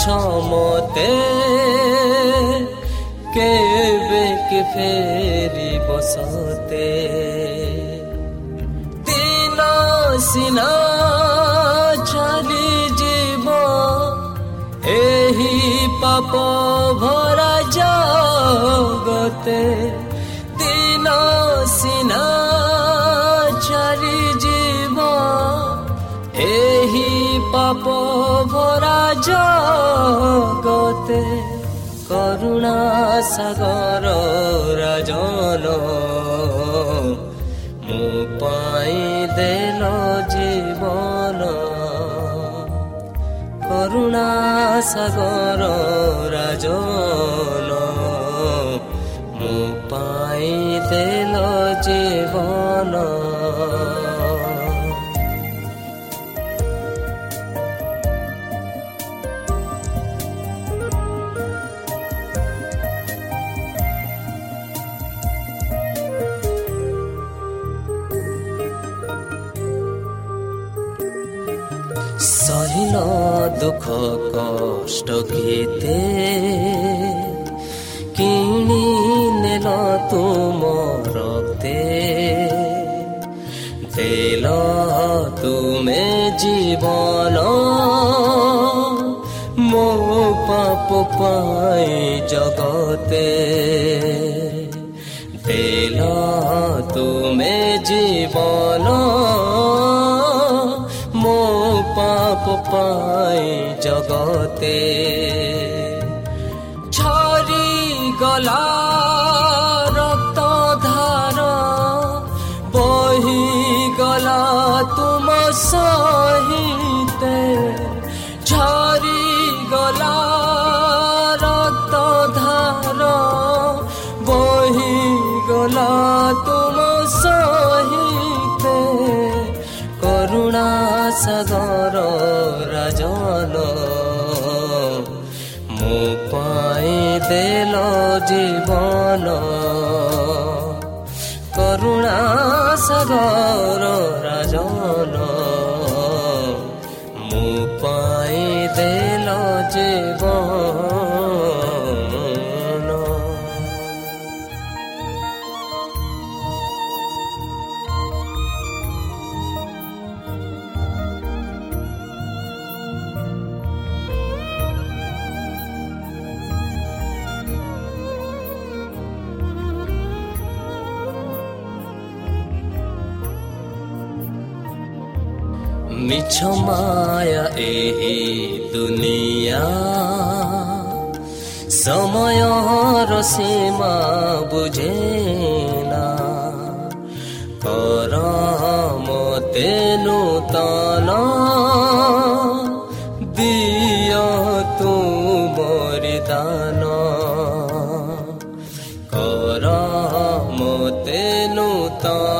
ছমতে Quebec ফেরি বসতে তিন সিনা চালি জীব এই পাপ ভরা জগতে ଜଗତେ କରୁଣା ସାଗର ରାଜନ। ମୋ ପାଇଁ ଦେଲ ଜୀବନ। କରୁଣା ସାଗର ରାଜନ। ମୋ ପାଇଁ ଦେଲ ଜୀବନ। ସହିଲ ଦୁଃଖ କଷ୍ଟ କେତେ କିଣି ନେଲ ତୁମ ରକ୍ତେ ଦେଲ ତୁମେ ଜୀବନ ମୋ ପାପ ପାଇଁ পায় জগতে। ছড়ি গলা, রক্ত ধার, বহি গলা তুম সহিতে। ছড়ি গলা, রক্ত বহি গলা তুম সহিতে। করুণা সাগর ଜୀବନ କରୁଣା ସାଗର মিছ মায়া এহি দুনিয়া। সময়ৰ সীমা বুজে না। কৰ মতে নূতন দিয় তোমাৰ দান। কৰ মতে নূতন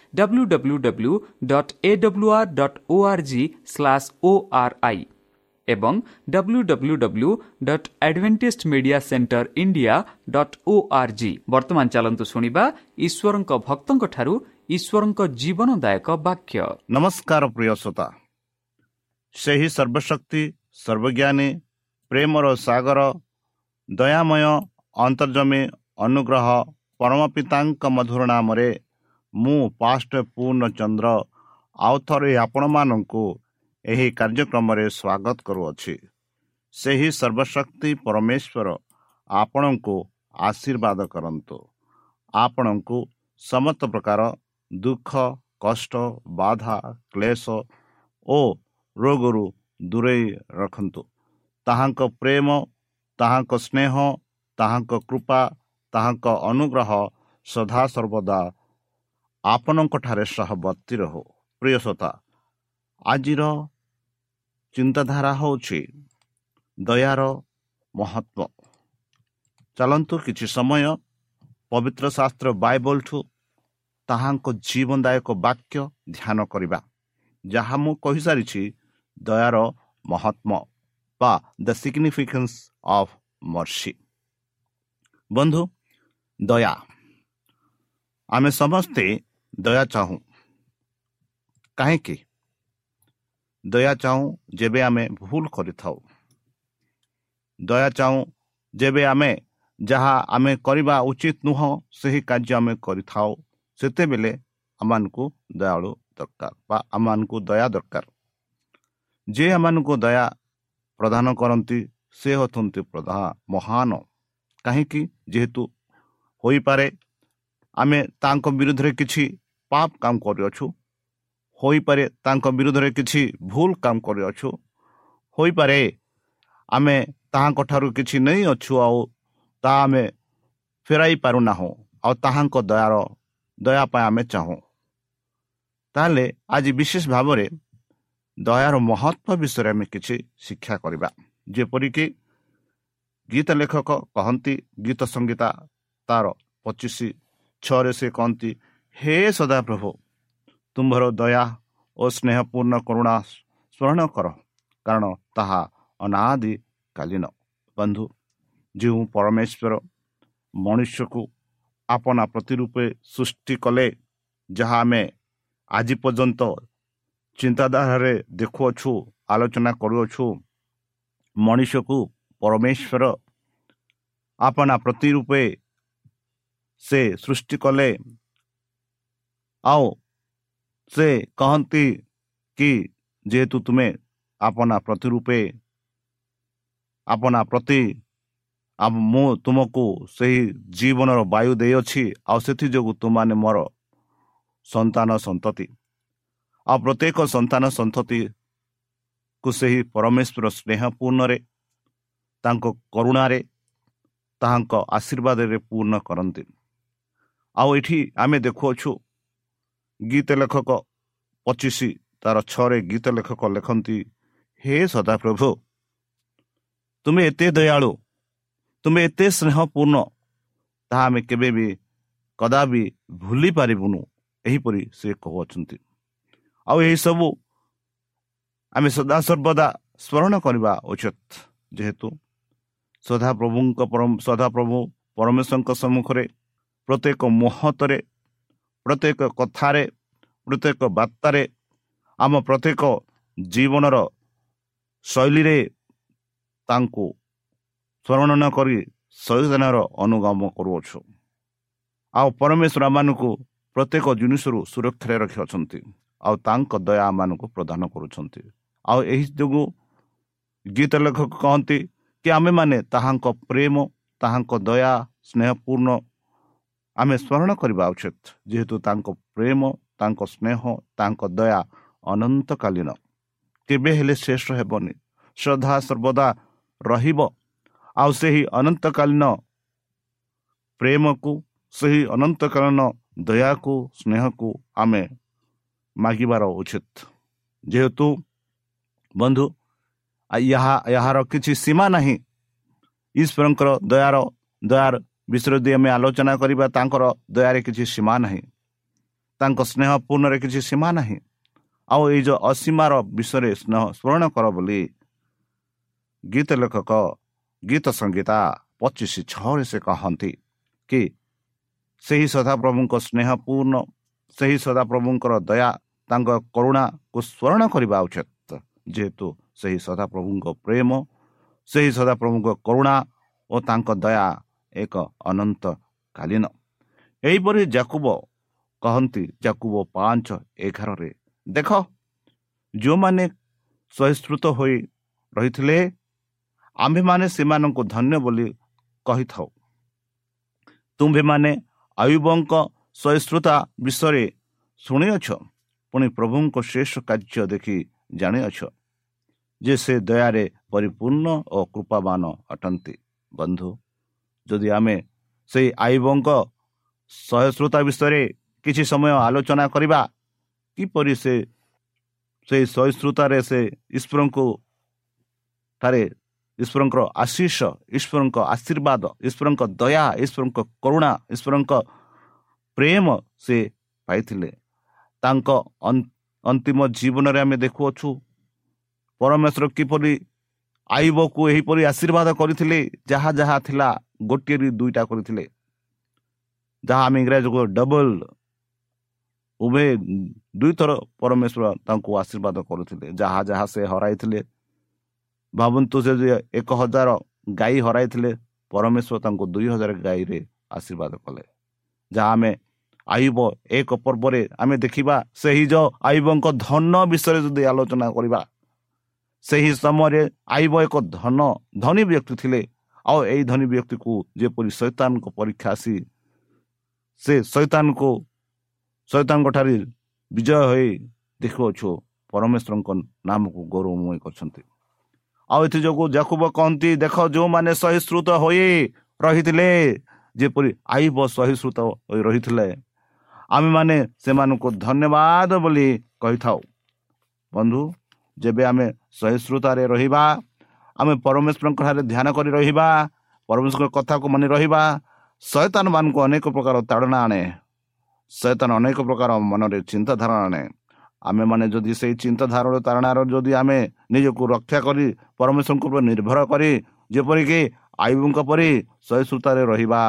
W W W dot A W R dot O R G slash O R I ଏବଂ W W W dot Adventist Media Centre India dot O R G ବର୍ତ୍ତମାନ ଚାଲନ୍ତୁ ଶୁଣିବା ଈଶ୍ୱରଙ୍କ ଭକ୍ତଙ୍କଠାରୁ ଈଶ୍ୱରଙ୍କ ଜୀବନଦାୟକ ବାକ୍ୟ ନମସ୍କାର ପ୍ରିୟ ଶ୍ରୋତା ସେହି ସର୍ବଶକ୍ତି ସର୍ବଜ୍ଞାନୀ ପ୍ରେମର ସାଗର ଦୟାମୟ ଅନ୍ତର୍ଜମୀ ଅନୁଗ୍ରହ ପରମ ପିତାଙ୍କ ମଧୁର ନାମରେ ମୁଁ ପାଷ୍ଟ ପୂର୍ଣ୍ଣଚନ୍ଦ୍ର ଆଉ ଥରେ ଆପଣମାନଙ୍କୁ ଏହି କାର୍ଯ୍ୟକ୍ରମରେ ସ୍ୱାଗତ କରୁଅଛି। ସେହି ସର୍ବଶକ୍ତି ପରମେଶ୍ୱର ଆପଣଙ୍କୁ ଆଶୀର୍ବାଦ କରନ୍ତୁ। ଆପଣଙ୍କୁ ସମସ୍ତ ପ୍ରକାର ଦୁଃଖ କଷ୍ଟ ବାଧା କ୍ଲେଶ ଓ ରୋଗରୁ ଦୂରେଇ ରଖନ୍ତୁ। ତାହାଙ୍କ ପ୍ରେମ ତାହାଙ୍କ ସ୍ନେହ ତାହାଙ୍କ କୃପା ତାହାଙ୍କ ଅନୁଗ୍ରହ ସଦାସର୍ବଦା ଆପଣଙ୍କଠାରେ ସହବର୍ତ୍ତୀ ରହୁ। ପ୍ରିୟସତା ଆଜିର ଚିନ୍ତାଧାରା ହେଉଛି ଦୟାର ମହତ୍ଵ। ଚାଲନ୍ତୁ କିଛି ସମୟ ପବିତ୍ର ଶାସ୍ତ୍ର ବାଇବଲଠୁ ତାହାଙ୍କ ଜୀବନଦାୟକ ବାକ୍ୟ ଧ୍ୟାନ କରିବା ଯାହା ମୁଁ କହିସାରିଛି ଦୟାର ମହାତ୍ମ ବା ଦ ସିଗ୍ନିଫିକାନ୍ସ ଅଫ୍ ମର୍ସି ବନ୍ଧୁ ଦୟା। ଆମେ ସମସ୍ତେ ଦୟା ଚାହୁଁ କାହିଁକି ଦୟା ଚାହୁଁ ଯେବେ ଆମେ ଭୁଲ କରିଥାଉ ଦୟା ଚାହୁଁ ଯେବେ ଆମେ ଯାହା ଆମେ କରିବା ଉଚିତ ନୁହଁ ସେହି କାର୍ଯ୍ୟ ଆମେ କରିଥାଉ ସେତେବେଳେ ଆମମାନଙ୍କୁ ଦୟାଳୁ ଦରକାର ବା ଆମମାନଙ୍କୁ ଦୟା ଦରକାର ଯେ ଆମମାନଙ୍କୁ ଦୟା ପ୍ରଦାନ କରନ୍ତି ସେ ହେଉଛନ୍ତି ପ୍ରଧା ମହାନ କାହିଁକି ଯେହେତୁ ହୋଇପାରେ ଆମେ ତାଙ୍କ ବିରୁଦ୍ଧରେ କିଛି ପାପ କାମ କରିଅଛୁ। ହୋଇପାରେ ତାଙ୍କ ବିରୁଦ୍ଧରେ କିଛି ଭୁଲ କାମ କରିଅଛୁ। ହୋଇପାରେ ଆମେ ତାହାଙ୍କ ଠାରୁ କିଛି ନେଇଅଛୁ ଆଉ ତାହା ଆମେ ଫେରାଇ ପାରୁନାହୁଁ ଆଉ ତାହାଙ୍କ ଦୟାର ଦୟା ପାଇଁ ଆମେ ଚାହୁଁ। ତାହେଲେ ଆଜି ବିଶେଷ ଭାବରେ ଦୟାର ମହତ୍ଵ ବିଷୟରେ ଆମେ କିଛି ଶିକ୍ଷା କରିବା। ଯେପରିକି ଗୀତ ଲେଖକ କହନ୍ତି ଗୀତ ସଂଗୀତା ତାର ପଚିଶ ଛଅରେ ସେ କହନ୍ତି ହେ ସଦାପ୍ରଭୁ ତୁମ୍ଭର ଦୟା ଓ ସ୍ନେହପୂର୍ଣ୍ଣ କରୁଣା ସ୍ମରଣ କର କାରଣ ତାହା ଅନାଦି କାଳୀନ ବନ୍ଧୁ ଯେଉଁ ପରମେଶ୍ୱର ମନୁଷ୍ୟକୁ ଆପଣା ପ୍ରତିରୂପେ ସୃଷ୍ଟି କଲେ ଯାହା ଆମେ ଆଜି ପର୍ଯ୍ୟନ୍ତ ଚିନ୍ତାଧାରାରେ ଦେଖୁଅଛୁ ଆଲୋଚନା କରୁଅଛୁ ମଣିଷକୁ ପରମେଶ୍ୱର ଆପଣା ପ୍ରତିରୂପେ ସେ ସୃଷ୍ଟି କଲେ ଆଉ ସେ କହନ୍ତି କି ଯେହେତୁ ତୁମେ ଆପଣା ପ୍ରତିରୂପେ ଆପଣା ପ୍ରତି ମୁଁ ତୁମକୁ ସେହି ଜୀବନର ବାୟୁ ଦେଇଅଛି ଆଉ ସେଥିଯୋଗୁଁ ତୁମାନେ ମୋର ସନ୍ତାନ ସନ୍ତତି ଆଉ ପ୍ରତ୍ୟେକ ସନ୍ତାନ ସନ୍ତତିକୁ ସେହି ପରମେଶ୍ୱର ସ୍ନେହ ପୂର୍ଣ୍ଣରେ ତାଙ୍କ କରୁଣାରେ ତାହାଙ୍କ ଆଶୀର୍ବାଦରେ ପୂର୍ଣ୍ଣ କରନ୍ତି ଆଉ ଏଠି ଆମେ ଦେଖୁଅଛୁ ଗୀତ ଲେଖକ ପଚିଶ ତାର ଛଅରେ ଗୀତ ଲେଖକ ଲେଖନ୍ତି ହେ ସଦାପ୍ରଭୁ ତୁମେ ଏତେ ଦୟାଳୁ ତୁମେ ଏତେ ସ୍ନେହପୂର୍ଣ୍ଣ ତାହା ଆମେ କେବେ ବି କଦାପି ଭୁଲି ପାରିବୁନୁ ଏହିପରି ସେ କହୁଅଛନ୍ତି। ଆଉ ଏହିସବୁ ଆମେ ସଦାସର୍ବଦା ସ୍ମରଣ କରିବା ଉଚିତ ଯେହେତୁ ସଦାପ୍ରଭୁଙ୍କ ସଦାପ୍ରଭୁ ପରମେଶ୍ୱରଙ୍କ ସମ୍ମୁଖରେ ପ୍ରତ୍ୟେକ ମୁହୂର୍ତ୍ତରେ ପ୍ରତ୍ୟେକ କଥାରେ ପ୍ରତ୍ୟେକ ବାର୍ତ୍ତାରେ ଆମ ପ୍ରତ୍ୟେକ ଜୀବନର ଶୈଳୀରେ ତାଙ୍କୁ ସ୍ମରଣ କରି ସଚେତନର ଅନୁଗମ କରୁଅଛୁ। ଆଉ ପରମେଶ୍ୱର ଆମମାନଙ୍କୁ ପ୍ରତ୍ୟେକ ଜିନିଷରୁ ସୁରକ୍ଷାରେ ରଖିଅଛନ୍ତି। ଆଉ ତାଙ୍କ ଦୟା ଆମମାନଙ୍କୁ ପ୍ରଦାନ କରୁଛନ୍ତି। ଆଉ ଏହି ଯୋଗୁଁ ଗୀତ ଲେଖକ କହନ୍ତି କି ଆମେମାନେ ତାହାଙ୍କ ପ୍ରେମ ତାହାଙ୍କ ଦୟା ସ୍ନେହପୂର୍ଣ୍ଣ ଆମେ ସ୍ମରଣ କରିବା ଉଚିତ ଯେହେତୁ ତାଙ୍କ ପ୍ରେମ ତାଙ୍କ ସ୍ନେହ ତାଙ୍କ ଦୟା ଅନନ୍ତକାଳୀନ। କେବେ ହେଲେ ଶେଷ ହେବନି। ଶ୍ରଦ୍ଧା ସର୍ବଦା ରହିବ। ଆଉ ସେହି ଅନନ୍ତକାଳୀନ ପ୍ରେମକୁ ସେହି ଅନନ୍ତକାଳୀନ ଦୟାକୁ ସ୍ନେହକୁ ଆମେ ମାଗିବାର ଉଚିତ। ଯେହେତୁ ବନ୍ଧୁ ଏହା ଏହାର କିଛି ସୀମା ନାହିଁ। ଈଶ୍ୱରଙ୍କର ଦୟାର ଦୟାର ବିଷୟରେ ଯଦି ଆମେ ଆଲୋଚନା କରିବା ତାଙ୍କର ଦୟାରେ କିଛି ସୀମା ନାହିଁ। ତାଙ୍କ ସ୍ନେହ ପୂର୍ଣ୍ଣରେ କିଛି ସୀମା ନାହିଁ। ଆଉ ଏଇ ଯେଉଁ ଅସୀମାର ବିଷୟରେ ସ୍ନେହ ସ୍ମରଣ କର ବୋଲି ଗୀତ ଲେଖକ ଗୀତ ସଙ୍ଗୀତା ପଚିଶ ଛଅରେ ସେ କହନ୍ତି କି ସେହି ସଦାପ୍ରଭୁଙ୍କ ସ୍ନେହ ପୂର୍ଣ୍ଣ ସେହି ସଦାପ୍ରଭୁଙ୍କର ଦୟା ତାଙ୍କ କରୁଣାକୁ ସ୍ମରଣ କରିବା ଉଚିତ। ଯେହେତୁ ସେହି ସଦାପ୍ରଭୁଙ୍କ ପ୍ରେମ ସେହି ସଦାପ୍ରଭୁଙ୍କ କରୁଣା ଓ ତାଙ୍କ ଦୟା ଏକ ଅନନ୍ତ କାଳୀନ। ଏହିପରି ଜାକୁବ କହନ୍ତି ଜାକୁବ ପାଞ୍ଚ ଏଗାରରେ ଦେଖ ଯେଉଁମାନେ ସହିଷ୍ଣୁତ ହୋଇ ରହିଥିଲେ ଆମ୍ଭେମାନେ ସେମାନଙ୍କୁ ଧନ୍ୟ ବୋଲି କହିଥାଉ। ତୁମ୍ଭେମାନେ ଆୟୁବଙ୍କ ସହିଷ୍ଣୁତା ବିଷୟରେ ଶୁଣିଅଛ ପୁଣି ପ୍ରଭୁଙ୍କ ଶେଷ କାର୍ଯ୍ୟ ଦେଖି ଜାଣିଅଛ ଯେ ସେ ଦୟାରେ ପରିପୂର୍ଣ୍ଣ ଓ କୃପାବାନ ଅଟନ୍ତି। ବନ୍ଧୁ ଯଦି ଆମେ ସେଇ ଆୟୁବଙ୍କ ସହିଷ୍ଣୁତା ବିଷୟରେ କିଛି ସମୟ ଆଲୋଚନା କରିବା କିପରି ସେ ସେଇ ସହିଷ୍ଣୁତାରେ ସେ ଈଶ୍ୱରଙ୍କୁ ଠାରେ ଈଶ୍ୱରଙ୍କର ଆଶିଷ ଈଶ୍ୱରଙ୍କ ଆଶୀର୍ବାଦ ଈଶ୍ୱରଙ୍କ ଦୟା ଈଶ୍ୱରଙ୍କ କରୁଣା ଈଶ୍ୱରଙ୍କ ପ୍ରେମ ସେ ପାଇଥିଲେ। ତାଙ୍କ ଅନ୍ତିମ ଜୀବନରେ ଆମେ ଦେଖୁଅଛୁ ପରମେଶ୍ୱର କିପରି ଆଇବକୁ ଏହିପରି ଆଶୀର୍ବାଦ କରିଥିଲେ ଯାହା ଯାହା ଥିଲା ଗୋଟିଏରୁ ଦୁଇଟା କରିଥିଲେ। ଯାହା ଆମେ ଇଂରାଜୀକୁ ଡବଲ ଉଭୟ ଦୁଇଥର ପରମେଶ୍ୱର ତାଙ୍କୁ ଆଶୀର୍ବାଦ କରୁଥିଲେ। ଯାହା ଯାହା ସେ ହରାଇଥିଲେ। ଭାବନ୍ତୁ ସେ ଯେ ଏକ ହଜାର ଗାଈ ହରାଇଥିଲେ ପରମେଶ୍ୱର ତାଙ୍କୁ ଦୁଇ ହଜାର ଗାଈରେ ଆଶୀର୍ବାଦ କଲେ। ଯାହା ଆମେ ଆୟୁବ ଏକ ପର୍ବରେ ଆମେ ଦେଖିବା ସେହି ଯେଉଁ ଆୟୁବଙ୍କ ଧନ ବିଷୟରେ ଯଦି ଆଲୋଚନା କରିବା ସେହି ସମୟରେ ଆୟୁବ ଏକ ଧନ ଧନୀ ବ୍ୟକ୍ତି ଥିଲେ। ଆଉ ଏହି ଧନୀ ବ୍ୟକ୍ତିକୁ ଯେପରି ଶୈତାନଙ୍କ ପରୀକ୍ଷା ଆସି ସେ ଶୈତାନକୁ ଶୈତାନଙ୍କ ଠାରେ ବିଜୟ ହୋଇ ଦେଖୁଅଛୁ ପରମେଶ୍ୱରଙ୍କ ନାମକୁ ଗୌରବମୟ କରିଛନ୍ତି। ଆଉ ଏଥିଯୋଗୁଁ ଜାକୁବ କହନ୍ତି ଦେଖ ଯେଉଁମାନେ ସହିଷ୍ଣୁତ ହୋଇ ରହିଥିଲେ ଯେପରି ଆଇବ ସହିଷ୍ଣୁତ ହୋଇ ରହିଥିଲେ ଆମେମାନେ ସେମାନଙ୍କୁ ଧନ୍ୟବାଦ ବୋଲି କହିଥାଉ। ବନ୍ଧୁ ଯେବେ ଆମେ ସହିଷ୍ଣୁତାରେ ରହିବା ଆମେ ପରମେଶ୍ୱରଙ୍କ ଠାରେ ଧ୍ୟାନ କରି ରହିବା ପରମେଶ୍ୱରଙ୍କ କଥାକୁ ମାନି ରହିବା ଶୈତାନ ମାନଙ୍କୁ ଅନେକ ପ୍ରକାର ତାଡ଼ନା ଆଣେ। ଶୈତାନ ଅନେକ ପ୍ରକାର ମନରେ ଚିନ୍ତାଧାରା ଆଣେ। ଆମେମାନେ ଯଦି ସେଇ ଚିନ୍ତାଧାରାର ତାରଣାର ଯଦି ଆମେ ନିଜକୁ ରକ୍ଷା କରି ପରମେଶ୍ୱରଙ୍କ ଉପରେ ନିର୍ଭର କରି ଯେପରିକି ଆୟୁବଙ୍କ ପରି ସହିଷ୍ଣୁତାରେ ରହିବା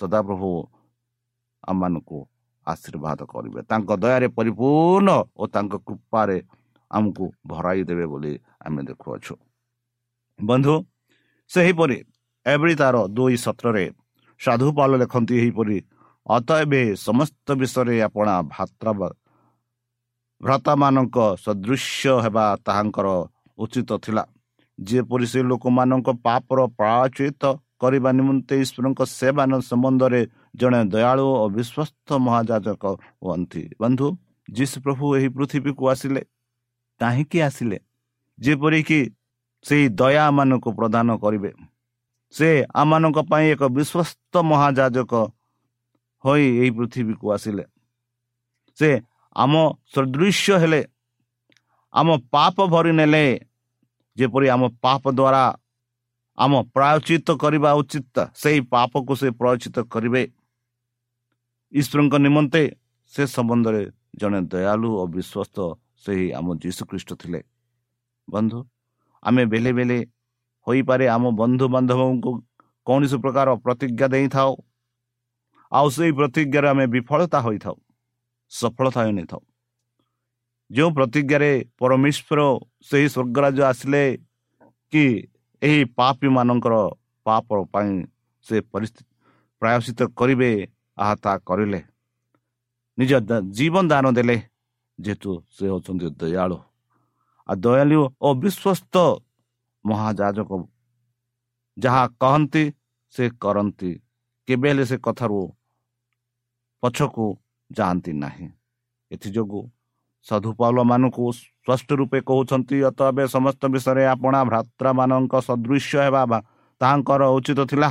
ସଦାପ୍ରଭୁ ଆମମାନଙ୍କୁ ଆଶୀର୍ବାଦ କରିବେ। ତାଙ୍କ ଦୟାରେ ପରିପୂର୍ଣ୍ଣ ଓ ତାଙ୍କ କୃପାରେ ଆମକୁ ଭରାଇ ଦେବେ ବୋଲି ଆମେ ଦେଖୁଅଛୁ। ବନ୍ଧୁ ସେହିପରି ଏଭଳି ତାର ଦୁଇ ସତ୍ରରେ ସାଧୁପାଲ ଲେଖନ୍ତି ଏହିପରି ଅତ ଏବେ ସମସ୍ତ ବିଷୟରେ ଆପଣ ଭାତ୍ର ଭ୍ରତାମାନଙ୍କ ସଦୃଶ୍ୟ ହେବା ତାହାଙ୍କର ଉଚିତ ଥିଲା। ଯେପରି ସେ ଲୋକମାନଙ୍କ ପାପର ପ୍ରାୟଚିତ କରିବା ନିମନ୍ତେ ଈଶ୍ୱରଙ୍କ ସେବା ସମ୍ବନ୍ଧରେ ଜଣେ ଦୟାଳୁ ଓ ବିଶ୍ୱସ୍ତ ମହାଜାଜକ ହୁଅନ୍ତି। ବନ୍ଧୁ ଯୀଶୁ ପ୍ରଭୁ ଏହି ପୃଥିବୀକୁ ଆସିଲେ କାହିଁକି ଆସିଲେ? ଯେପରିକି ସେଇ ଦୟାମାନଙ୍କୁ ପ୍ରଦାନ କରିବେ। ସେ ଆମମାନଙ୍କ ପାଇଁ ଏକ ବିଶ୍ୱସ୍ତ ମହାଜାଜକ ହୋଇ ଏହି ପୃଥିବୀକୁ ଆସିଲେ। ସେ ଆମ ସଦୃଶ୍ୟ ହେଲେ। ଆମ ପାପ ଭରି ନେଲେ। ଯେପରି ଆମ ପାପ ଦ୍ୱାରା ଆମ ପ୍ରାୟଚିତ କରିବା ଉଚିତ ସେଇ ପାପକୁ ସେ ପ୍ରୟୋଚିତ କରିବେ। ଈଶ୍ୱରଙ୍କ ନିମନ୍ତେ ସେ ସମ୍ବନ୍ଧରେ ଜଣେ ଦୟାଲୁ ଓ ବିଶ୍ୱସ୍ତ ସେହି ଆମ ଯୀଶୁଖ୍ରୀଷ୍ଟ ଥିଲେ। ବନ୍ଧୁ ଆମେ ବେଲେ ବେଲେ ହୋଇପାରେ। ଆମ ବନ୍ଧୁବାନ୍ଧବଙ୍କୁ କୌଣସି ପ୍ରକାର ପ୍ରତିଜ୍ଞା ଦେଇଥାଉ। ଆଉ ସେଇ ପ୍ରତିଜ୍ଞାରେ ଆମେ ବିଫଳତା ହୋଇଥାଉ ସଫଳତା ହୋଇନଥାଉ। ଯେଉଁ ପ୍ରତିଜ୍ଞାରେ ପରମେଶ୍ୱର ସେହି ସ୍ୱର୍ଗରାଜ ଆସିଲେ କି ଏହି ପାପୀମାନଙ୍କର ପାପ ପାଇଁ ସେ ପରିସ୍ଥିତି ପ୍ରାୟଶ୍ଚିତ କରିବେ ଆହା ତା କରିଲେ। ନିଜ ଜୀବନ ଦାନ ଦେଲେ ଯେହେତୁ ସେ ହେଉଛନ୍ତି ଦୟାଳୁ। ଆଉ ଦୟାଳୁ ଓ ବିଶ୍ୱସ୍ତ ମହାଯାଜକ ଯାହା କହନ୍ତି ସେ କରନ୍ତି। କେବେ ହେଲେ ସେ କଥାରୁ ପଛକୁ ଯାଆନ୍ତି ନାହିଁ। ଏଥିଯୋଗୁଁ ସାଧୁପାଉଲମାନଙ୍କୁ ସ୍ପଷ୍ଟ ରୂପେ କହୁଛନ୍ତି ଅତ ଏବେ ସମସ୍ତ ବିଷୟରେ ଆପଣା ଭ୍ରାତ୍ରାମାନଙ୍କ ସଦୃଶ୍ୟ ହେବା ବା ତାହାଙ୍କର ଉଚିତ ଥିଲା।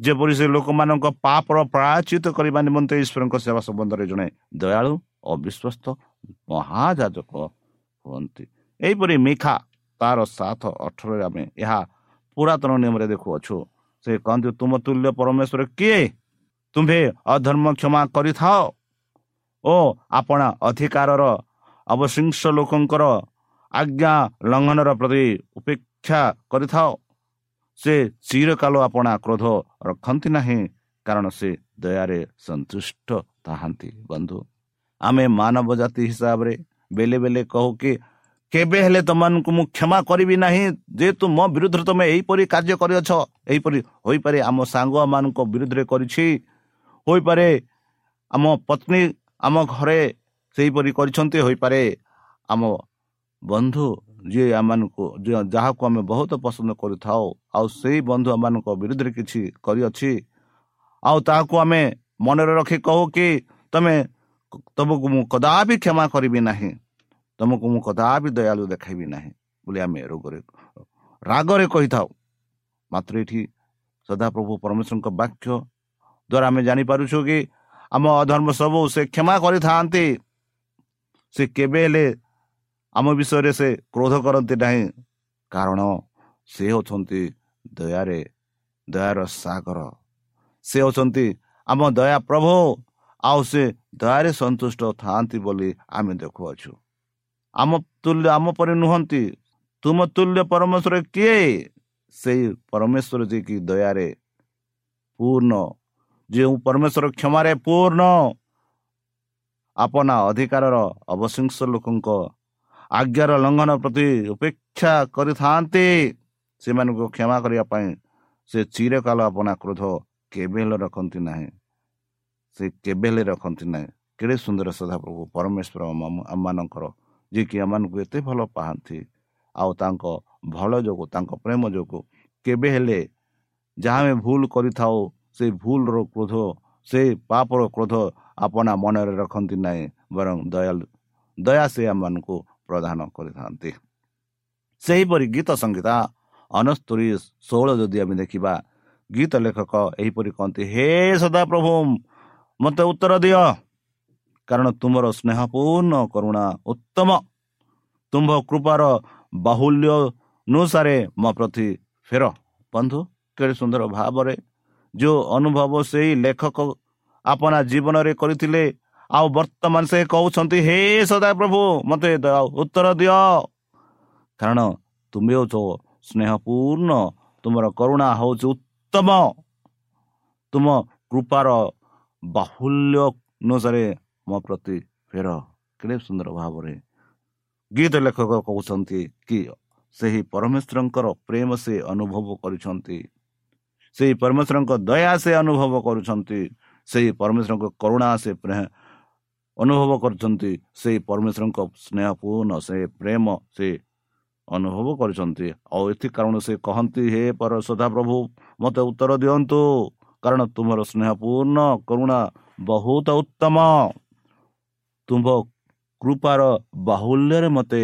ଯେପରି ସେ ଲୋକମାନଙ୍କ ପାପର ପ୍ରାୟଚିତ କରିବା ନିମନ୍ତେ ଈଶ୍ୱରଙ୍କ ସେବା ସମ୍ବନ୍ଧରେ ଜଣେ ଦୟାଳୁ ଓ ବିଶ୍ୱସ୍ତ ମହାଯାଜକ ହୁଅନ୍ତି। ଏହିପରି ମିଖା ତାର ସାତ ଅଠରରେ ଆମେ ଏହା ପୁରାତନ ନିୟମରେ ଦେଖୁଅଛୁ। ସେ କହନ୍ତି ତୁମ ତୁଲ୍ୟ ପରମେଶ୍ୱର କିଏ? ତୁମ୍ଭେ ଅଧର୍ମ କ୍ଷମା କରିଥାଅ। ଓ ଆପଣା ଅଧିକାରର ଅବଶିଂସ ଲୋକଙ୍କର ଆଜ୍ଞା ଲଙ୍ଘନର ପ୍ରତି ଉପେକ୍ଷା କରିଥାଅ। ସେ ଚିରକାଳ ଆପଣା କ୍ରୋଧ ରଖନ୍ତି ନାହିଁ କାରଣ ସେ ଦୟାରେ ସନ୍ତୁଷ୍ଟ ଥାହାନ୍ତି ବନ୍ଧୁ ଆମେ ମାନବ ଜାତି ହିସାବରେ ବେଲେ ବେଲେ କହୁ କି କେବେ ହେଲେ ତୁମମାନଙ୍କୁ ମୁଁ କ୍ଷମା କରିବି ନାହିଁ ଯେହେତୁ ମୋ ବିରୁଦ୍ଧରେ ତୁମେ ଏହିପରି କାର୍ଯ୍ୟ କରିଅଛ ଏହିପରି ହୋଇପାରେ ଆମ ସାଙ୍ଗମାନଙ୍କ ବିରୁଦ୍ଧରେ କରିଛି ହୋଇପାରେ ଆମ ପତ୍ନୀ ଆମ ଘରେ ସେହିପରି କରିଛନ୍ତି ହୋଇପାରେ। ଆମ ବନ୍ଧୁ ଯିଏ ଆମମାନଙ୍କୁ ଯାହାକୁ ଆମେ ବହୁତ ପସନ୍ଦ କରିଥାଉ ଆଉ ସେଇ ବନ୍ଧୁ ଆମମାନଙ୍କ ବିରୁଦ୍ଧରେ କିଛି କରିଅଛି ଆଉ ତାହାକୁ ଆମେ ମନରେ ରଖି କହୁ କି ତୁମେ ତୁମକୁ ମୁଁ କଦାପି କ୍ଷମା କରିବି ନାହିଁ। ତୁମକୁ ମୁଁ କଦାପି ଦୟାଳୁ ଦେଖାଇବି ନାହିଁ। ବୋଲି ଆମେ ରୋଗରେ ରାଗରେ କହିଥାଉ। ମାତ୍ର ଏଠି ସଦାପ୍ରଭୁ ପରମେଶ୍ୱରଙ୍କ ବାକ୍ୟ ଦ୍ୱାରା ଆମେ ଜାଣିପାରୁଛୁ କି ଆମ ଅଧର୍ମ ସବୁ ସେ କ୍ଷମା କରିଥାନ୍ତି। ସେ କେବେ ହେଲେ ଆମ ବିଷୟରେ ସେ କ୍ରୋଧ କରନ୍ତି ନାହିଁ। କାରଣ ସେ ହେଉଛନ୍ତି ଦୟାରେ ଦୟାର ସାଗର। ସେ ହେଉଛନ୍ତି ଆମ ଦୟା ପ୍ରଭୁ। ଆଉ ସେ ଦୟାରେ ସନ୍ତୁଷ୍ଟ ଥାଆନ୍ତି ବୋଲି ଆମେ ଦେଖୁଅଛୁ। ଆମ ତୁଲ୍ୟ ଆମ ପରି ନୁହନ୍ତି। ତୁମ ତୁଲ୍ୟ ପରମେଶ୍ୱର କିଏ? ସେଇ ପରମେଶ୍ୱର ଯିଏକି ଦୟାରେ ପୂର୍ଣ୍ଣ ଯେଉଁ ପରମେଶ୍ୱର କ୍ଷମାରେ ପୂର୍ଣ୍ଣ। ଆପଣା ଅଧିକାରର ଅବଶିଂସ ଲୋକଙ୍କ ଆଜ୍ଞାର ଲଙ୍ଘନ ପ୍ରତି ଉପେକ୍ଷା କରିଥାନ୍ତି। ସେମାନଙ୍କୁ କ୍ଷମା କରିବା ପାଇଁ ସେ ଚିରକାଳ ଆପଣା କ୍ରୋଧ କେବେ ହେଲେ ରଖନ୍ତି ନାହିଁ। ସେ କେବେ ହେଲେ ରଖନ୍ତି ନାହିଁ। କେଡ଼େ ସୁନ୍ଦର ସଦାପ୍ରଭୁ ପରମେଶ୍ୱର ଆମମାନଙ୍କର ଯିଏକି ଆମମାନଙ୍କୁ ଏତେ ଭଲ ପାଆନ୍ତି ଆଉ ତାଙ୍କ ଭଲ ଯୋଗୁଁ ତାଙ୍କ ପ୍ରେମ ଯୋଗୁଁ କେବେ ହେଲେ ଯାହା ଆମେ ଭୁଲ କରିଥାଉ ସେ ଭୁଲର କ୍ରୋଧ ସେ ପାପର କ୍ରୋଧ ଆପଣା ମନରେ ରଖନ୍ତି ନାହିଁ ବରଂ ଦୟାଲୁ ଦୟା ସେ ଆମମାନଙ୍କୁ ପ୍ରଦାନ କରିଥାନ୍ତି। ସେହିପରି ଗୀତ ସଂଗୀତା ଅନସ୍ତରୀ ଷୋହଳ ଯଦି ଆମେ ଦେଖିବା ଗୀତ ଲେଖକ ଏହିପରି କହନ୍ତି ହେ ସଦାପ୍ରଭୁ ମୋତେ ଉତ୍ତର ଦିଅ। କାରଣ ତୁମର ସ୍ନେହପୂର୍ଣ୍ଣ କରୁଣା ଉତ୍ତମ। ତୁମ୍ଭ କୃପାର ବାହୁଲ୍ୟ ଅନୁସାରେ ମୋ ପ୍ରତି ଫେର ବନ୍ଧୁ କେଡ଼େ ସୁନ୍ଦର ଭାବରେ ଯେଉଁ ଅନୁଭବ ସେଇ ଲେଖକ ଆପଣା ଜୀବନରେ କରିଥିଲେ ଆଉ ବର୍ତ୍ତମାନ ସେ କହୁଛନ୍ତି ହେ ସଦାପ୍ରଭୁ ମୋତେ ଉତ୍ତର ଦିଅ। କାରଣ ତୁମେ ହେଉଛ ସ୍ନେହପୂର୍ଣ୍ଣ ତୁମର କରୁଣା ହେଉଛି ଉତ୍ତମ। ତୁମ କୃପାର ବାହୁଲ୍ୟ ଅନୁସାରେ ମୋ ପ୍ରତି ଫେର କେଡ଼େ ସୁନ୍ଦର ଭାବରେ ଗୀତ ଲେଖକ କହୁଛନ୍ତି କି ସେହି ପରମେଶ୍ୱରଙ୍କର ପ୍ରେମ ସେ ଅନୁଭବ କରିଛନ୍ତି। ସେହି ପରମେଶ୍ୱରଙ୍କ ଦୟା ସେ ଅନୁଭବ କରୁଛନ୍ତି। ସେହି ପରମେଶ୍ୱରଙ୍କ କରୁଣା ସେ ଅନୁଭବ କରୁଛନ୍ତି। ସେହି ପରମେଶ୍ୱରଙ୍କ ସ୍ନେହପୂର୍ଣ୍ଣ ସେ ପ୍ରେମ ସେ ଅନୁଭବ କରୁଛନ୍ତି। ଆଉ ଏଥି କାରଣ ସେ କହନ୍ତି ହେ ପର ସଦାପ୍ରଭୁ ମୋତେ ଉତ୍ତର ଦିଅନ୍ତୁ। କାରଣ ତୁମର ସ୍ନେହପୂର୍ଣ୍ଣ କରୁଣା ବହୁତ ଉତ୍ତମ। ତୁମ୍ଭ କୃପାର ବାହୁଲ୍ୟରେ ମୋତେ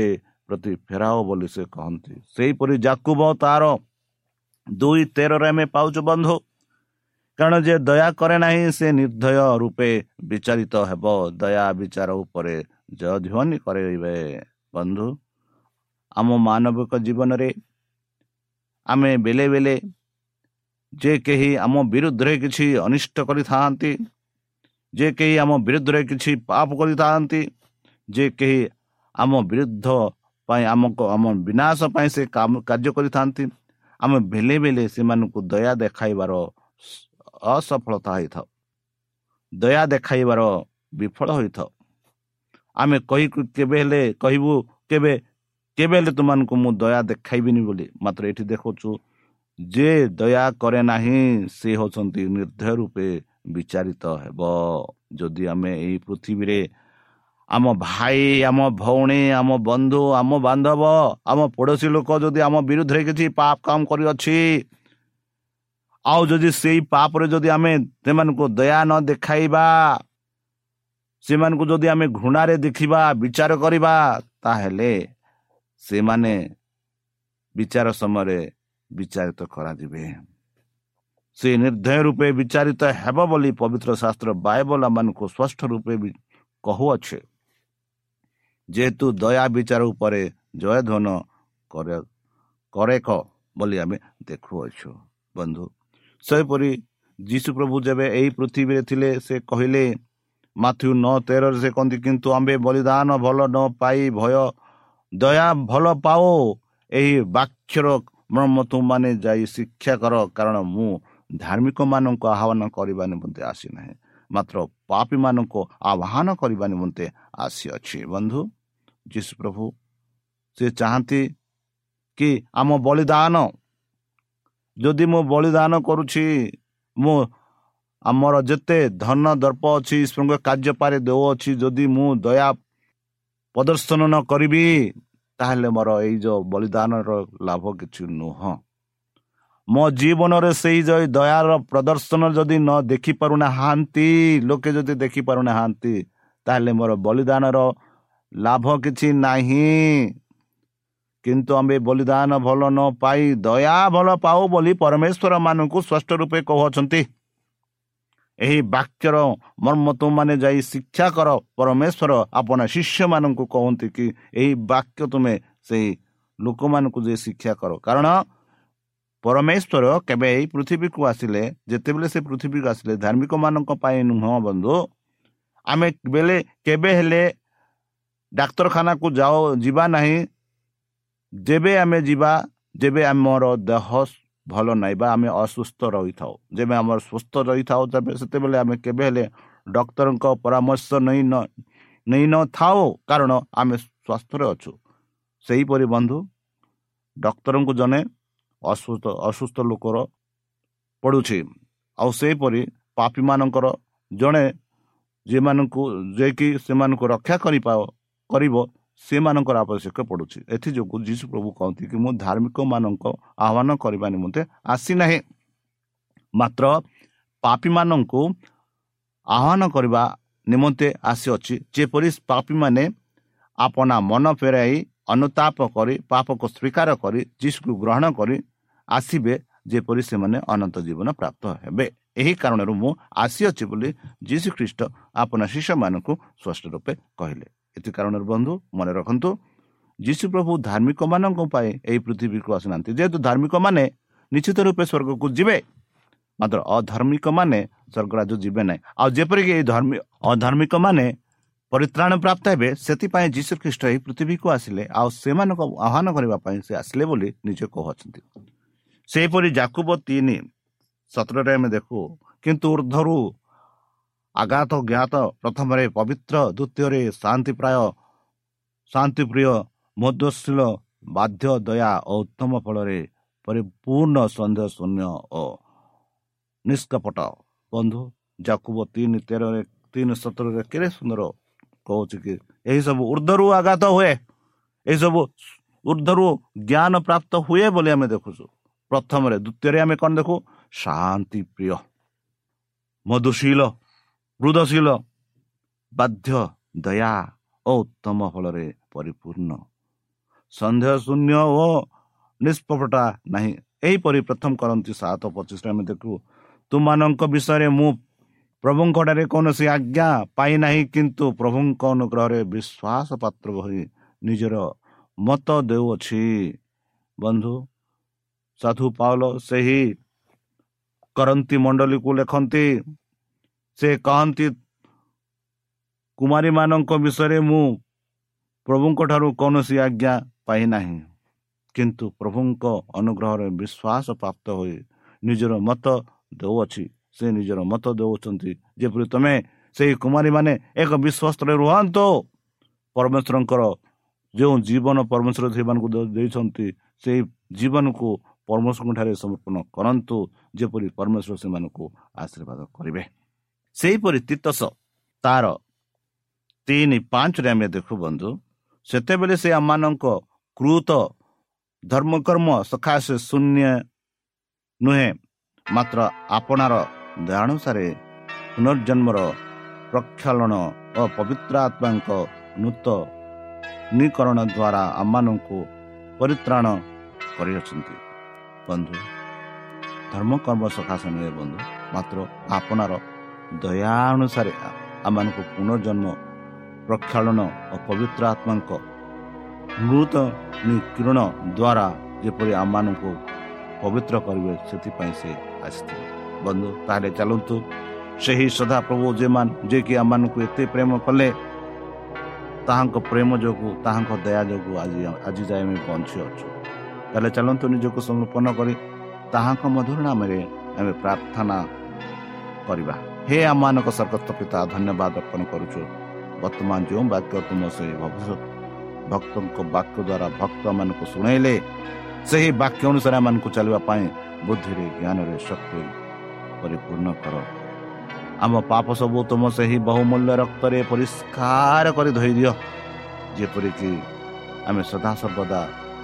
ପ୍ରତି ଫେରାଅ ବୋଲି ସେ କହନ୍ତି। ସେହିପରି ଜାକୁବ ତାର ଦୁଇ ତେରରେ ଆମେ ପାଉଛୁ ବନ୍ଧୁ। କାରଣ ଯେ ଦୟା କରେ ନାହିଁ ସେ ନିର୍ଦ୍ଦୟ ରୂପେ ବିଚାରିତ ହେବ। ଦୟା ବିଚାର ଉପରେ ଜୟଧ୍ୱନି କରାଇବେ। ବନ୍ଧୁ ଆମ ମାନବିକ ଜୀବନରେ ଆମେ ବେଲେ ବେଲେ ଯେ କେହି ଆମ ବିରୁଦ୍ଧରେ କିଛି ଅନିଷ୍ଟ କରିଥାନ୍ତି ଯେ କେହି ଆମ ବିରୁଦ୍ଧରେ କିଛି ପାପ କରିଥାନ୍ତି ଯେ କେହି ଆମ ବିରୁଦ୍ଧ ପାଇଁ ଆମକୁ ଆମ ବିନାଶ ପାଇଁ ସେ କାର୍ଯ୍ୟ କରିଥାନ୍ତି ଆମେ ବେଲେ ବେଲେ ସେମାନଙ୍କୁ ଦୟା ଦେଖାଇବାର ଅସଫଳତା ହୋଇଥାଉ। ଦୟା ଦେଖାଇବାର ବିଫଳ ହୋଇଥାଉ। ଆମେ କହି କେବେ ହେଲେ କହିବୁ କେବେ କେବେ ହେଲେ ତୁମମାନଙ୍କୁ ମୁଁ ଦୟା ଦେଖାଇବିନି ବୋଲି ମାତ୍ର ଏଠି ଦେଖୁଛୁ ଯେ ଦୟା କରେ ନାହିଁ ସେ ହେଉଛନ୍ତି ନିର୍ଦ୍ଦୟ ରୂପେ ବିଚାରିତ ହେବ। ଯଦି ଆମେ ଏହି ପୃଥିବୀରେ ଆମ ଭାଇ ଆମ ଭଉଣୀ ଆମ ବନ୍ଧୁ ଆମ ବାନ୍ଧବ ଆମ ପଡ଼ୋଶୀ ଲୋକ ଯଦି ଆମ ବିରୁଦ୍ଧରେ କିଛି ପାପ କାମ କରିଅଛି ଆଉ ଯଦି ସେଇ ପାପରେ ଯଦି ଆମେ ସେମାନଙ୍କୁ ଦୟା ନ ଦେଖାଇବା ସେମାନଙ୍କୁ ଯଦି ଆମେ ଘୃଣାରେ ଦେଖିବା ବିଚାର କରିବା ତାହେଲେ ସେମାନେ ବିଚାର ସମୟରେ ବିଚାରିତ କରାଯିବେ। ସେ ନିର୍ଦ୍ଦୟ ରୂପେ ବିଚାରିତ ହେବ ବୋଲି ପବିତ୍ର ଶାସ୍ତ୍ର ବାଇବଲ ଆମମାନଙ୍କୁ ସ୍ପଷ୍ଟ ରୂପେ କହୁଅଛେ। ଯେହେତୁ ଦୟା ବିଚାର ଉପରେ ଜୟଧ୍ୱନ କରେ କରେକ ବୋଲି ଆମେ ଦେଖୁଅଛୁ। ବନ୍ଧୁ ସେହିପରି ଯୀଶୁ ପ୍ରଭୁ ଯେବେ ଏହି ପୃଥିବୀରେ ଥିଲେ ସେ କହିଲେ ମାଥ୍ୟୁ ନଅ ତେରରେ ସେ କହନ୍ତି କିନ୍ତୁ ଆମ୍ଭେ ବଳିଦାନ ଭଲ ନ ପାଇ ଭୟ ଦୟା ଭଲ ପାଉ ଏହି ବାକ୍ୟର ମର୍ମ ତୁମମାନେ ଯାଇ ଶିକ୍ଷା କର କାରଣ ମୁଁ ଧାର୍ମିକମାନଙ୍କୁ ଆହ୍ୱାନ କରିବା ନିମନ୍ତେ ଆସିନାହିଁ। ମାତ୍ର ପାପୀମାନଙ୍କୁ ଆହ୍ୱାନ କରିବା ନିମନ୍ତେ ଆସିଅଛି। ବନ୍ଧୁ ଯୀଶୁ ପ୍ରଭୁ ସେ ଚାହାନ୍ତି କି ଆମ ବଳିଦାନ ଯଦି ମୁଁ ବଳିଦାନ କରୁଛି ମୁଁ ଆମର ଯେତେ ଧନ ଦର୍ପ ଅଛି ଶୃଙ୍ଗ କାର୍ଯ୍ୟପାରେ ଦେଉଅଛି ଯଦି ମୁଁ ଦୟା ପ୍ରଦର୍ଶନ ନ କରିବି ତାହେଲେ ମୋର ଏଇ ଯେଉଁ ବଳିଦାନର ଲାଭ କିଛି ନୁହଁ। ମୋ ଜୀବନରେ ସେଇ ଯେଉଁ ଦୟାର ପ୍ରଦର୍ଶନ ଯଦି ନ ଦେଖିପାରୁନାହାନ୍ତି ଲୋକେ ଯଦି ଦେଖିପାରୁନାହାନ୍ତି ତାହେଲେ ମୋର ବଳିଦାନର ଲାଭ କିଛି ନାହିଁ କିନ୍ତୁ ଆମେ ବଳିଦାନ ଭଲ ନ ପାଇ ଦୟା ଭଲ ପାଉ ବୋଲି ପରମେଶ୍ୱର ମାନଙ୍କୁ ସ୍ପଷ୍ଟ ରୂପେ କହୁଅଛନ୍ତି। ଏହି ବାକ୍ୟର ମର୍ମ ତୁମମାନେ ଯାଇ ଶିକ୍ଷା କର ପରମେଶ୍ୱର ଆପଣ ଶିଷ୍ୟମାନଙ୍କୁ କହନ୍ତି କି ଏହି ବାକ୍ୟ ତୁମେ ସେହି ଲୋକମାନଙ୍କୁ ଯାଇ ଶିକ୍ଷା କର। କାରଣ ପରମେଶ୍ୱର କେବେ ଏହି ପୃଥିବୀକୁ ଆସିଲେ ଯେତେବେଳେ ସେ ପୃଥିବୀକୁ ଆସିଲେ ଧାର୍ମିକମାନଙ୍କ ପାଇଁ ନୁହଁ ବନ୍ଧୁ। ଆମେ ବେଲେ କେବେ ହେଲେ ଡାକ୍ତରଖାନାକୁ ଯାଉ ଯିବା ନାହିଁ। ଯେବେ ଆମେ ଯିବା ଯେବେ ଆମର ଦେହ ଭଲ ନାହିଁ ବା ଆମେ ଅସୁସ୍ଥ ରହିଥାଉ ଯେବେ ଆମର ସୁସ୍ଥ ରହିଥାଉ ତେବେ ସେତେବେଳେ ଆମେ କେବେ ହେଲେ ଡକ୍ଟରଙ୍କ ପରାମର୍ଶ ନେଇ ନ ନେଇନଥାଉ କାରଣ ଆମେ ସ୍ୱାସ୍ଥ୍ୟରେ ଅଛୁ। ସେହିପରି ବନ୍ଧୁ ଡକ୍ଟରଙ୍କୁ ଜଣେ ଅସୁସ୍ଥ ଅସୁସ୍ଥ ଲୋକର ପଡ଼ୁଛି। ଆଉ ସେହିପରି ପାପୀମାନଙ୍କର ଜଣେ ଯେମାନଙ୍କୁ ଯିଏକି ସେମାନଙ୍କୁ ରକ୍ଷା କରିପା କରିବ ସେମାନଙ୍କର ଆବଶ୍ୟକ ପଡ଼ୁଛି। ଏଥିଯୋଗୁଁ ଯୀଶୁ ପ୍ରଭୁ କହନ୍ତି କି ମୁଁ ଧାର୍ମିକମାନଙ୍କ ଆହ୍ୱାନ କରିବା ନିମନ୍ତେ ଆସିନାହିଁ ମାତ୍ର ପାପୀମାନଙ୍କୁ ଆହ୍ୱାନ କରିବା ନିମନ୍ତେ ଆସିଅଛି ଯେପରି ପାପୀମାନେ ଆପଣା ମନ ଫେରାଇ ଅନୁତାପ କରି ପାପକୁ ସ୍ୱୀକାର କରି ଯୀଶୁକୁ ଗ୍ରହଣ କରି ଆସିବେ ଯେପରି ସେମାନେ ଅନନ୍ତ ଜୀବନ ପ୍ରାପ୍ତ ହେବେ। ଏହି କାରଣରୁ ମୁଁ ଆସିଅଛି ବୋଲି ଯୀଶୁ ଖ୍ରୀଷ୍ଟ ଆପଣ ଶିଷ୍ୟମାନଙ୍କୁ ସ୍ପଷ୍ଟ ରୂପେ କହିଲେ। ଏଥି କାରଣରୁ ବନ୍ଧୁ ମନେ ରଖନ୍ତୁ ଯୀଶୁ ପ୍ରଭୁ ଧାର୍ମିକମାନଙ୍କ ପାଇଁ ଏହି ପୃଥିବୀକୁ ଆସିନାହାନ୍ତି। ଯେହେତୁ ଧାର୍ମିକମାନେ ନିଶ୍ଚିତ ରୂପେ ସ୍ୱର୍ଗକୁ ଯିବେ ମାତ୍ର ଅଧାର୍ମିକମାନେ ସ୍ୱର୍ଗରାଜ ଯିବେ ନାହିଁ। ଆଉ ଯେପରିକି ଏହି ଧର୍ମୀ ଅଧାର୍ମିକମାନେ ପରିତ୍ରାଣ ପ୍ରାପ୍ତ ହେବେ ସେଥିପାଇଁ ଯୀଶୁ ଖ୍ରୀଷ୍ଟ ଏହି ପୃଥିବୀକୁ ଆସିଲେ ଆଉ ସେମାନଙ୍କୁ ଆହ୍ୱାନ କରିବା ପାଇଁ ସେ ଆସିଲେ ବୋଲି ନିଜେ କହୁଅଛନ୍ତି। ସେହିପରି ଜାକୁବ ତିନି ସତରରେ ଆମେ ଦେଖୁ କିନ୍ତୁ ଉର୍ଦ୍ଧରୁ ଆଘାତ ଜ୍ଞାତ ପ୍ରଥମରେ ପବିତ୍ର ଦ୍ୱିତୀୟରେ ଶାନ୍ତି ପ୍ରାୟ ଶାନ୍ତିପ୍ରିୟ ମଧୁଶୀଳ ବାଧ୍ୟ ଦୟା ଓ ଉତ୍ତମ ଫଳରେ ପରିପୂର୍ଣ୍ଣ ସନ୍ଦେହ ଶୂନ୍ୟ ଓ ନିଷ୍କପଟ। ବନ୍ଧୁ ଜାକୁବ ତିନି ତେରରେ ତିନି ସତରରେ କେତେ ସୁନ୍ଦର କହୁଛି କି ଏହିସବୁ ଉର୍ଦ୍ଧରୁ ଆଘାତ ହୁଏ ଏହିସବୁ ଉର୍ଦ୍ଧରୁ ଜ୍ଞାନ ପ୍ରାପ୍ତ ହୁଏ ବୋଲି ଆମେ ଦେଖୁଛୁ। ପ୍ରଥମରେ ଦ୍ୱିତୀୟରେ ଆମେ କ'ଣ ଦେଖୁ? ଶାନ୍ତି ପ୍ରିୟ। ମଧୁଶୀଳ ବୃଦ୍ଧଶୀଳ ବାଧ୍ୟ ଦୟା ଓ ଉତ୍ତମ ଫଳରେ ପରିପୂର୍ଣ୍ଣ। ସନ୍ଦେହ ଶୂନ୍ୟ ଓ ନିଷ୍ପଟା ନାହିଁ। ଏହିପରି ପ୍ରଥମ କରନ୍ତି ସାତ ପଚିଶରେ ଆମେ ଦେଖୁ ତୁମାନଙ୍କ ବିଷୟରେ ମୁଁ ପ୍ରଭୁଙ୍କଠାରେ କୌଣସି ଆଜ୍ଞା ପାଇନାହିଁ କିନ୍ତୁ ପ୍ରଭୁଙ୍କ ଅନୁଗ୍ରହରେ ବିଶ୍ୱାସ ପାତ୍ର ହୋଇ ନିଜର ମତ ଦେଉଅଛି। ବନ୍ଧୁ ସାଧୁ ପାଉଲ ସେହି କରନ୍ତି ମଣ୍ଡଳୀକୁ ଲେଖନ୍ତି ସେ କହନ୍ତି କୁମାରୀମାନଙ୍କ ବିଷୟରେ ମୁଁ ପ୍ରଭୁଙ୍କ ଠାରୁ କୌଣସି ଆଜ୍ଞା ପାଇନାହିଁ କିନ୍ତୁ ପ୍ରଭୁଙ୍କ ଅନୁଗ୍ରହରେ ବିଶ୍ୱାସ ପ୍ରାପ୍ତ ହୋଇ ନିଜର ମତ ଦେଉଅଛି ସେ ନିଜର ମତ ଦେଉଛନ୍ତି ଯେପରି ତୁମେ ସେହି କୁମାରୀମାନେ ଏକ ବିଶ୍ୱସ୍ତରେ ରୁହନ୍ତୁ ପରମେଶ୍ୱରଙ୍କର ଯେଉଁ ଜୀବନ ପରମେଶ୍ୱର ସେମାନଙ୍କୁ ଦେଇଛନ୍ତି ସେହି ଜୀବନକୁ ପରମେଶ୍ୱରଙ୍କ ଠାରେ ସମର୍ପଣ କରନ୍ତୁ ଯେପରି ପରମେଶ୍ୱର ସେମାନଙ୍କୁ ଆଶୀର୍ବାଦ କରିବେ। ସେହିପରି ତିତସ ତାର ତିନି ପାଞ୍ଚରେ ଆମେ ଦେଖୁ ବନ୍ଧୁ ସେତେବେଳେ ସେ ଆମମାନଙ୍କ କ୍ରୁତ ଧର୍ମକର୍ମ ସକାଶେ ଶୂନ୍ୟ ନୁହେଁ ମାତ୍ର ଆପଣାର ଦୟାନୁସାରେ ପୁନର୍ଜନ୍ମର ପ୍ରକ୍ଷାଳନ ଓ ପବିତ୍ର ଆତ୍ମାଙ୍କ ନୂତନୀକରଣ ଦ୍ୱାରା ଆମମାନଙ୍କୁ ପରିତ୍ରାଣ କରିଅଛନ୍ତି। ବନ୍ଧୁ। ଧର୍ମକର୍ମ ସକାଶେ ନୁହେଁ ବନ୍ଧୁ ମାତ୍ର ଆପଣାର ଦୟା ଅନୁସାରେ ଆମମାନଙ୍କୁ ପୁନର୍ଜନ୍ମ ପ୍ରକ୍ଷାଳନ ଓ ପବିତ୍ର ଆତ୍ମାଙ୍କ ନୂତନୀକରଣ ଦ୍ୱାରା ଯେପରି ଆମମାନଙ୍କୁ ପବିତ୍ର କରିବେ ସେଥିପାଇଁ ସେ ଆସିଥିଲେ। ବନ୍ଧୁ ତାହେଲେ ଚାଲନ୍ତୁ। ସେହି ସଦାପ୍ରଭୁ ଯେମାନେ ଯିଏକି ଆମମାନଙ୍କୁ ଏତେ ପ୍ରେମ କଲେ ତାହାଙ୍କ ପ୍ରେମ ଯୋଗୁଁ ତାହାଙ୍କ ଦୟା ଯୋଗୁଁ ଆଜି ଆଜି ଯାଏ ଆମେ ବଞ୍ଚି ଅଛୁ ତାହେଲେ ଚାଲନ୍ତୁ ନିଜକୁ ସମର୍ପଣ କରି ତାହାଙ୍କ ମଧୁର ନାମରେ ଆମେ ପ୍ରାର୍ଥନା କରିବା ହେ ଆମମାନଙ୍କ ସ୍ୱର୍ଗସ୍ଥ ପିତା ଧନ୍ୟବାଦ ଅର୍ପଣ କରୁଛୁ ବର୍ତ୍ତମାନ ଯେଉଁ ବାକ୍ୟ ତୁମ ସେହି ଭବିଷ୍ୟତ ଭକ୍ତଙ୍କ ବାକ୍ୟ ଦ୍ୱାରା ଭକ୍ତମାନଙ୍କୁ ଶୁଣାଇଲେ ସେହି ବାକ୍ୟ ଅନୁସାରେ ଆମମାନଙ୍କୁ ଚାଲିବା ପାଇଁ ବୁଦ୍ଧିରେ ଜ୍ଞାନରେ ଶକ୍ତି ପରିପୂର୍ଣ୍ଣ କର ଆମ ପାପ ସବୁ ତୁମ ସେହି ବହୁମୂଲ୍ୟ ରକ୍ତରେ ପରିଷ୍କାର କରି ଧୋଇ ଦିଅ ଯେପରିକି ଆମେ ସଦାସର୍ବଦା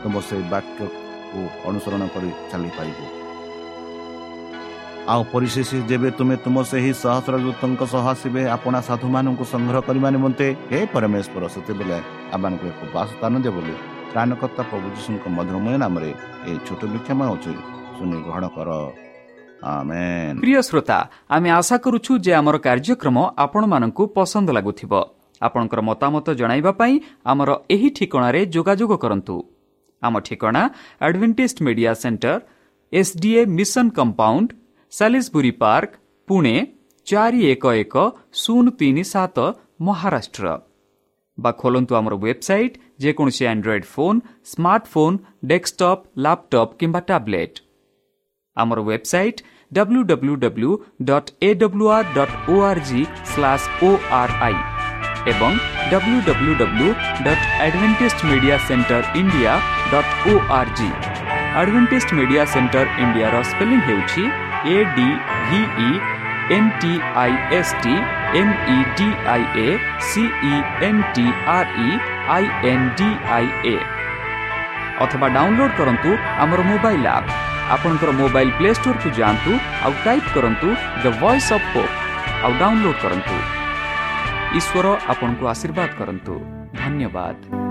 ତୁମ ସେହି ବାକ୍ୟକୁ ଅନୁସରଣ କରି ଚାଲିପାରିବୁ। ଆଉ ପରିଶେଷ ଯେବେ ତୁମେ ତୁମ ସେହି ସହସ୍ରଦୂତଙ୍କ ସହ ଆସିବେ ଆପଣା ସାଧୁମାନଙ୍କୁ ସଂଗ୍ରହ କରିବା ନିମନ୍ତେ ହେ ପରମେଶ୍ୱର ସେତେବେଳେ ଆମମାନଙ୍କୁ ଏକ ବାସସ୍ଥାନ ଦିଅ ବୋଲି ତ୍ରାଣକର୍ତ୍ତା ପ୍ରଭୁ ଯୀଶୁଙ୍କ ମଧୁରମୟ ନାମରେ ଏହି ଛୋଟ ବିକ୍ଷମ ହେଉଛି ଶୁଣି ଗ୍ରହଣ କର। ପ୍ରିୟ ଶ୍ରୋତା ଆମେ ଆଶା କରୁଛୁ ଯେ ଆମର କାର୍ଯ୍ୟକ୍ରମ ଆପଣମାନଙ୍କୁ ପସନ୍ଦ ଲାଗୁଥିବ। ଆପଣଙ୍କର ମତାମତ ଜଣାଇବା ପାଇଁ ଆମର ଏହି ଠିକଣାରେ ଯୋଗାଯୋଗ କରନ୍ତୁ। ଆମ ଠିକଣା adventist media centre SDA mission compound Salisbury park Pune ଚାରି ଏକ ଏକ ଶୂନ ତିନି ସାତ ମହାରାଷ୍ଟ୍ର। ବା ଖୋଲନ୍ତୁ ଆମର ୱେବସାଇଟ୍ ଯେକୌଣସି android phone smartphone desktop laptop କିମ୍ବା ଟ୍ୟାବ୍ଲେଟ୍ ଆମର website W W W dot A W R dot O R G slash O R I ଏବଂ W W W dot advantage media centre India dot O R G advantage media centre ଇଣ୍ଡିଆର spelling ହେଉଛି A D V E N T I S T M E D I A C E N T R E I N D I A ଅଥବା download କରନ୍ତୁ ଆମର mobile app ଆପଣଙ୍କର mobile play ଷ୍ଟୋରକୁ ଯାଆନ୍ତୁ ଆଉ type କରନ୍ତୁ the voice of hope ଆଉ download କରନ୍ତୁ ଈଶ୍ୱର ଆପଣଙ୍କୁ ଆଶୀର୍ବାଦ କରନ୍ତୁ ଧନ୍ୟବାଦ